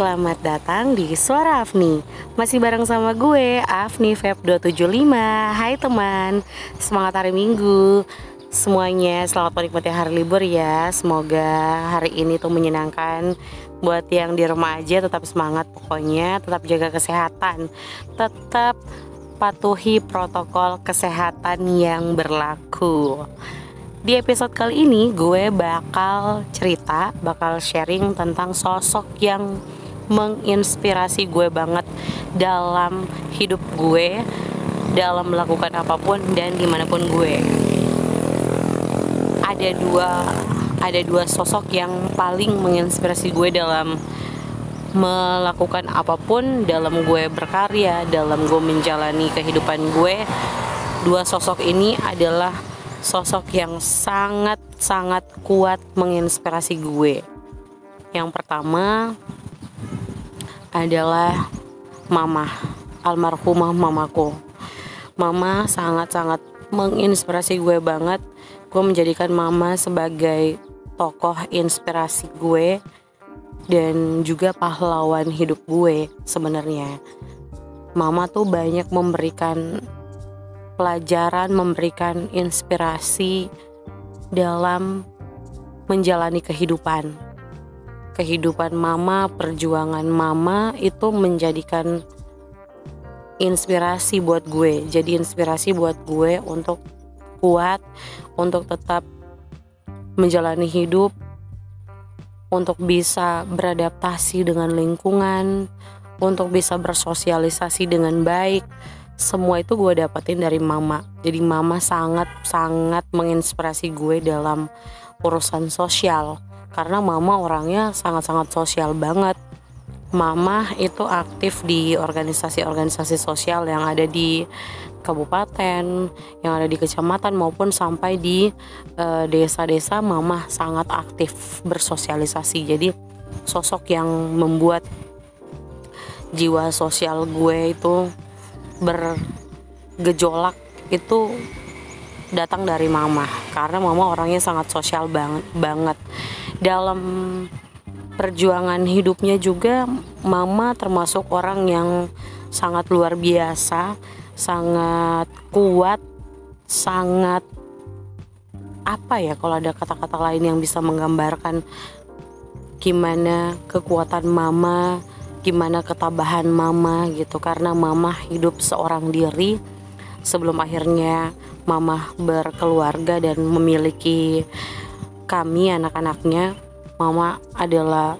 selamat datang di Suara Afni. Masih bareng sama gue, Afni Feb 275 Hai teman, semangat hari Minggu. Semuanya selamat menikmati hari libur ya. Semoga hari ini tuh menyenangkan. Buat yang di rumah aja tetap semangat pokoknya. Tetap jaga kesehatan. Tetap patuhi protokol kesehatan yang berlaku. Di episode kali ini gue bakal cerita, bakal sharing tentang sosok yang menginspirasi gue banget dalam hidup gue, dalam melakukan apa pun dan di mana pun gue. Ada dua, ada dua sosok yang paling menginspirasi gue dalam melakukan apa pun, dalam gue berkarya, dalam gue menjalani kehidupan gue. Dua sosok ini adalah sosok yang sangat-sangat kuat menginspirasi gue. Yang pertama adalah mama, almarhumah mamaku. Mama sangat-sangat menginspirasi gue banget. Gue menjadikan mama sebagai tokoh inspirasi gue dan juga pahlawan hidup gue sebenarnya. Mama tuh banyak memberikan pelajaran, memberikan inspirasi dalam menjalani kehidupan. Kehidupan mama, perjuangan mama itu menjadikan inspirasi buat gue. Jadi inspirasi buat gue untuk kuat, untuk tetap menjalani hidup, untuk bisa beradaptasi dengan lingkungan, untuk bisa bersosialisasi dengan baik, semua itu gue dapetin dari mama. Jadi mama sangat sangat menginspirasi gue dalam urusan sosial karena mama orangnya sangat sangat sosial banget. Mama itu aktif di organisasi-organisasi sosial yang ada di kabupaten yang ada di kecamatan maupun sampai di eh, desa-desa. Mama sangat aktif bersosialisasi. Jadi sosok yang membuat jiwa sosial gue itu bergejolak itu datang dari mama. Karena mama orangnya sangat sosial banget banget. Dalam perjuangan hidupnya juga mama termasuk orang yang sangat luar biasa sangat kuat sangat apa ya kalau ada kata-kata lain yang bisa menggambarkan gimana kekuatan mama gimana ketabahan mama gitu. Karena mama hidup seorang diri sebelum akhirnya mama berkeluarga dan memiliki kami anak-anaknya mama adalah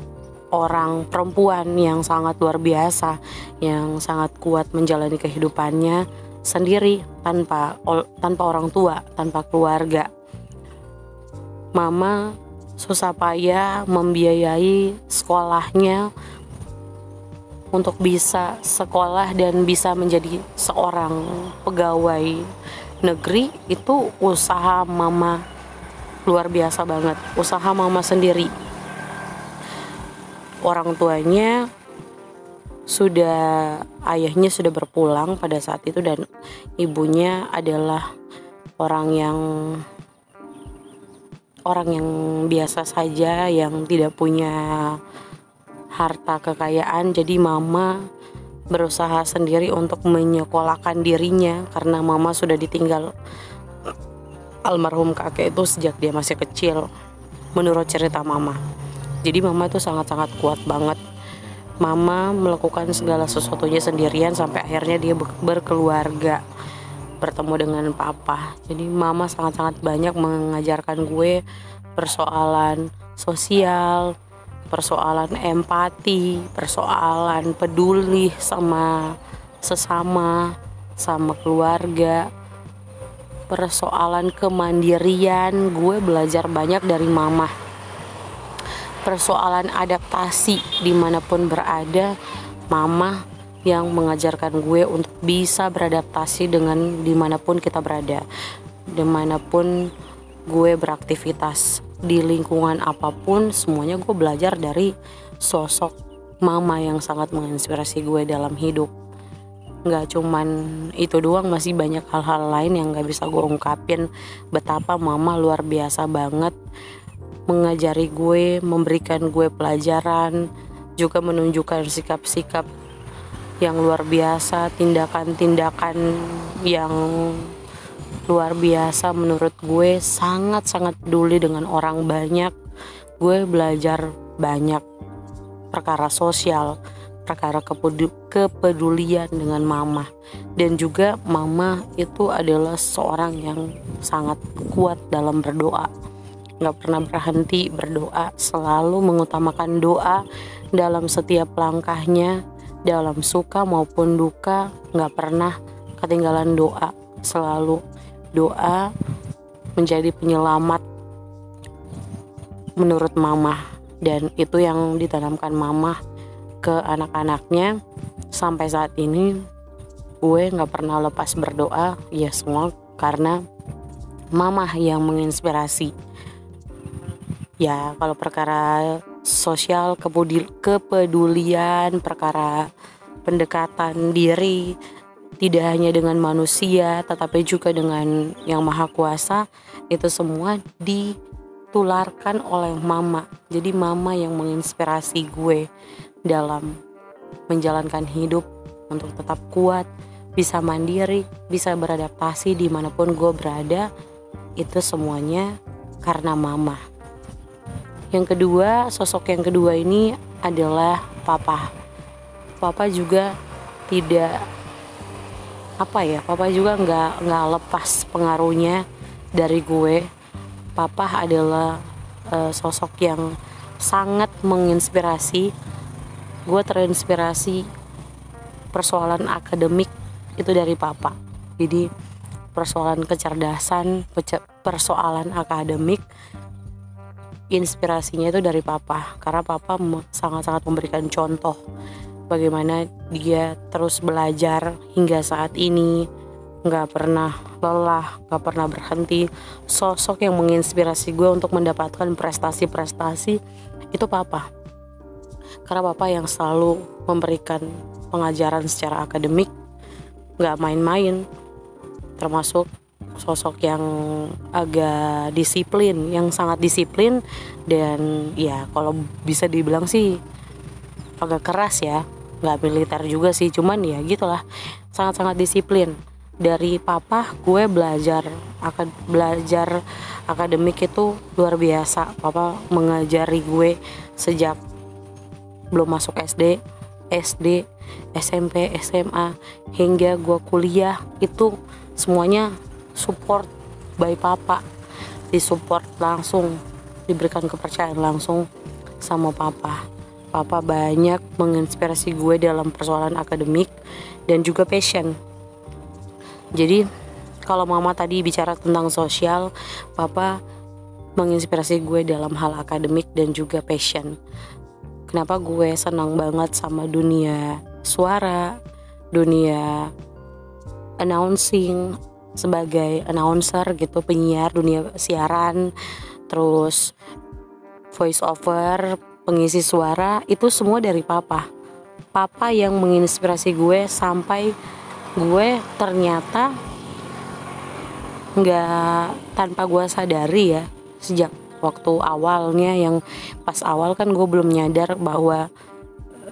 orang perempuan yang sangat luar biasa yang sangat kuat menjalani kehidupannya sendiri tanpa tanpa orang tua tanpa keluarga. Mama susah payah membiayai sekolahnya untuk bisa sekolah dan bisa menjadi seorang pegawai negeri itu usaha mama luar biasa banget. Usaha mama sendiri. Orang tuanya sudah ayahnya sudah berpulang pada saat itu dan ibunya adalah orang yang orang yang biasa saja yang tidak punya harta kekayaan jadi mama berusaha sendiri untuk menyekolahkan dirinya karena mama sudah ditinggal. Almarhum kakek itu sejak dia masih kecil menurut cerita mama. Jadi mama itu sangat-sangat kuat banget. Mama melakukan segala sesuatunya sendirian sampai akhirnya dia berkeluarga bertemu dengan papa. Jadi mama sangat-sangat banyak mengajarkan gue persoalan sosial persoalan empati, persoalan peduli sama sesama, sama keluarga, persoalan kemandirian, gue belajar banyak dari mama. Persoalan adaptasi di mana pun berada, mama yang mengajarkan gue untuk bisa beradaptasi dengan di mana pun kita berada, di mana pun gue beraktivitas di lingkungan apa pun semuanya gue belajar dari sosok mama yang sangat menginspirasi gue dalam hidup. Nggak cuman itu doang masih banyak hal-hal lain yang nggak bisa gue ungkapin. Betapa mama luar biasa banget mengajari gue memberikan gue pelajaran juga menunjukkan sikap-sikap yang luar biasa tindakan-tindakan yang luar biasa menurut gue sangat-sangat peduli dengan orang banyak. Gue belajar banyak perkara sosial perkara kepedulian dengan mama. Dan juga mama itu adalah seorang yang sangat kuat dalam berdoa. Nggak pernah berhenti berdoa selalu mengutamakan doa dalam setiap langkahnya dalam suka maupun duka nggak pernah ketinggalan doa selalu doa menjadi penyelamat menurut mama. Dan itu yang ditanamkan mama ke anak-anaknya. Sampai saat ini gue nggak pernah lepas berdoa. Ya semua karena mama yang menginspirasi. Ya kalau perkara sosial kepedulian perkara pendekatan diri tidak hanya dengan manusia tetapi juga dengan yang maha kuasa itu semua ditularkan oleh mama. Jadi mama yang menginspirasi gue dalam menjalankan hidup untuk tetap kuat bisa mandiri bisa beradaptasi di mana pun gue berada itu semuanya karena mama. Yang kedua sosok yang kedua ini adalah papa. Papa juga tidak apa ya papa juga nggak nggak lepas pengaruhnya dari gue. Papa adalah uh, sosok yang sangat menginspirasi. Gue terinspirasi persoalan akademik itu dari papa. Jadi persoalan kecerdasan persoalan akademik inspirasinya itu dari papa. Karena papa sangat-sangat memberikan contoh bagaimana dia terus belajar hingga saat ini. Nggak pernah lelah nggak pernah berhenti. Sosok yang menginspirasi gue untuk mendapatkan prestasi-prestasi itu papa. Karena papa yang selalu memberikan pengajaran secara akademik nggak main-main. Termasuk sosok yang agak disiplin yang sangat disiplin. Dan ya kalau bisa dibilang sih agak keras ya nggak militer juga sih cuman ya gitulah. Sangat-sangat disiplin. Dari papa gue belajar akan belajar akademik itu luar biasa. Papa mengajari gue sejak belum masuk SD SD SMP SMA hingga gue kuliah. Itu semuanya support by papa. Disupport langsung diberikan kepercayaan langsung sama papa papa banyak menginspirasi gue dalam persoalan akademik dan juga passion. Jadi kalau mama tadi bicara tentang sosial papa menginspirasi gue dalam hal akademik dan juga passion. Kenapa gue senang banget sama dunia suara dunia announcing sebagai announcer gitu penyiar dunia siaran terus voice over pengisi suara itu semua dari papa. Papa yang menginspirasi gue sampai gue ternyata nggak tanpa gue sadari ya sejak waktu awalnya yang pas awal kan gue belum nyadar bahwa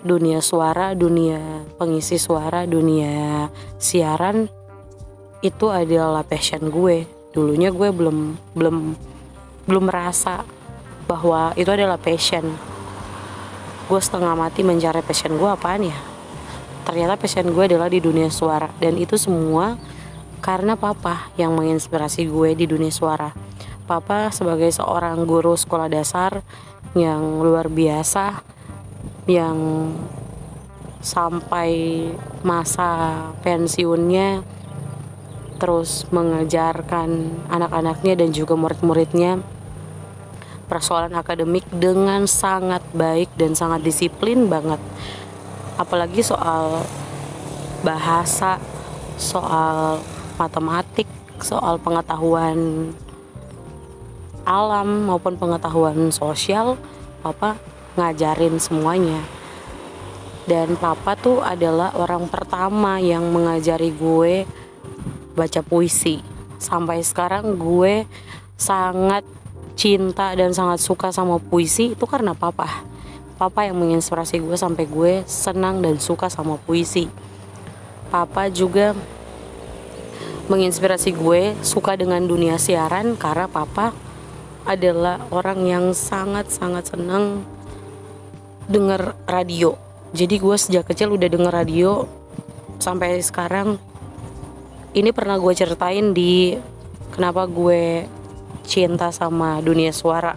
dunia suara, dunia pengisi suara, dunia siaran itu adalah passion gue. Dulunya gue belum belum belum merasa bahwa itu adalah passion gue setengah mati mencari passion gue apaan ya? Ternyata passion gue adalah di dunia suara. Dan itu semua karena papa yang menginspirasi gue di dunia suara. Papa sebagai seorang guru sekolah dasar yang luar biasa yang sampai masa pensiunnya terus mengajarkan anak-anaknya dan juga murid-muridnya persoalan akademik dengan sangat baik dan sangat disiplin banget. Apalagi soal bahasa soal matematik soal pengetahuan alam maupun pengetahuan sosial papa ngajarin semuanya. Dan papa tuh adalah orang pertama yang mengajari gue baca puisi. Sampai sekarang gue sangat cinta dan sangat suka sama puisi itu karena papa. Papa yang menginspirasi gue sampai gue senang dan suka sama puisi. Papa juga menginspirasi gue suka dengan dunia siaran karena papa adalah orang yang sangat-sangat senang denger radio. Jadi gue sejak kecil udah denger radio sampai sekarang. Ini pernah gue ceritain di kenapa gue cinta sama dunia suara.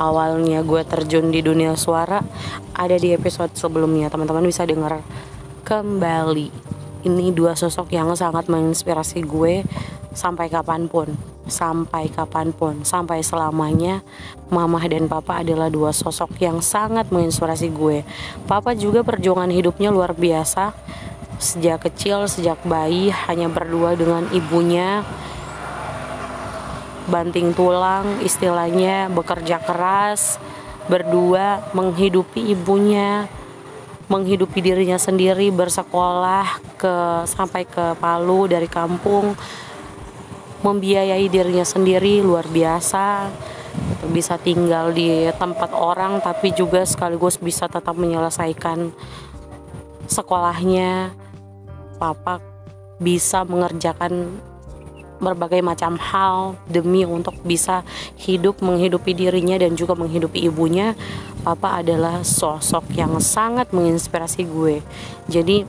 Awalnya gue terjun di dunia suara ada di episode sebelumnya. Teman-teman bisa dengar kembali. Ini dua sosok yang sangat menginspirasi gue sampai kapan pun sampai kapan pun sampai selamanya. Mama dan papa adalah dua sosok yang sangat menginspirasi gue. Papa juga perjuangan hidupnya luar biasa. Sejak kecil sejak bayi hanya berdua dengan ibunya banting tulang istilahnya bekerja keras berdua menghidupi ibunya menghidupi dirinya sendiri bersekolah ke sampai ke Palu dari kampung membiayai dirinya sendiri luar biasa. Bisa tinggal di tempat orang tapi juga sekaligus bisa tetap menyelesaikan sekolahnya. Papa bisa mengerjakan berbagai macam hal demi untuk bisa hidup menghidupi dirinya dan juga menghidupi ibunya. Papa adalah sosok yang sangat menginspirasi gue. Jadi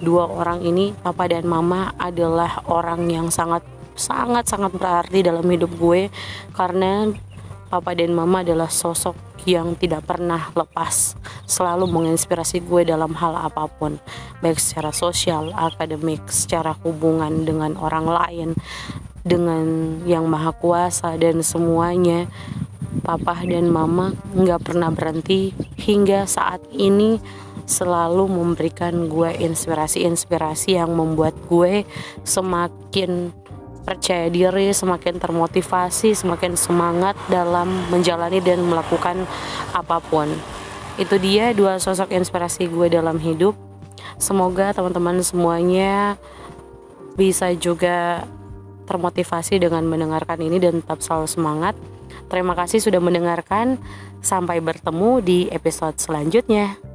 dua orang ini papa dan mama adalah orang yang sangat sangat sangat berarti dalam hidup gue. Karena papa dan mama adalah sosok yang tidak pernah lepas selalu menginspirasi gue dalam hal apa pun baik secara sosial, akademik, secara hubungan dengan orang lain dengan yang maha kuasa dan semuanya. Papa dan mama nggak pernah berhenti hingga saat ini selalu memberikan gue inspirasi-inspirasi yang membuat gue semakin percaya diri, semakin termotivasi, semakin semangat dalam menjalani dan melakukan apa pun. Itu dia dua sosok inspirasi gue dalam hidup. Semoga teman-teman semuanya bisa juga termotivasi dengan mendengarkan ini dan tetap selalu semangat. Terima kasih sudah mendengarkan. Sampai bertemu di episode selanjutnya.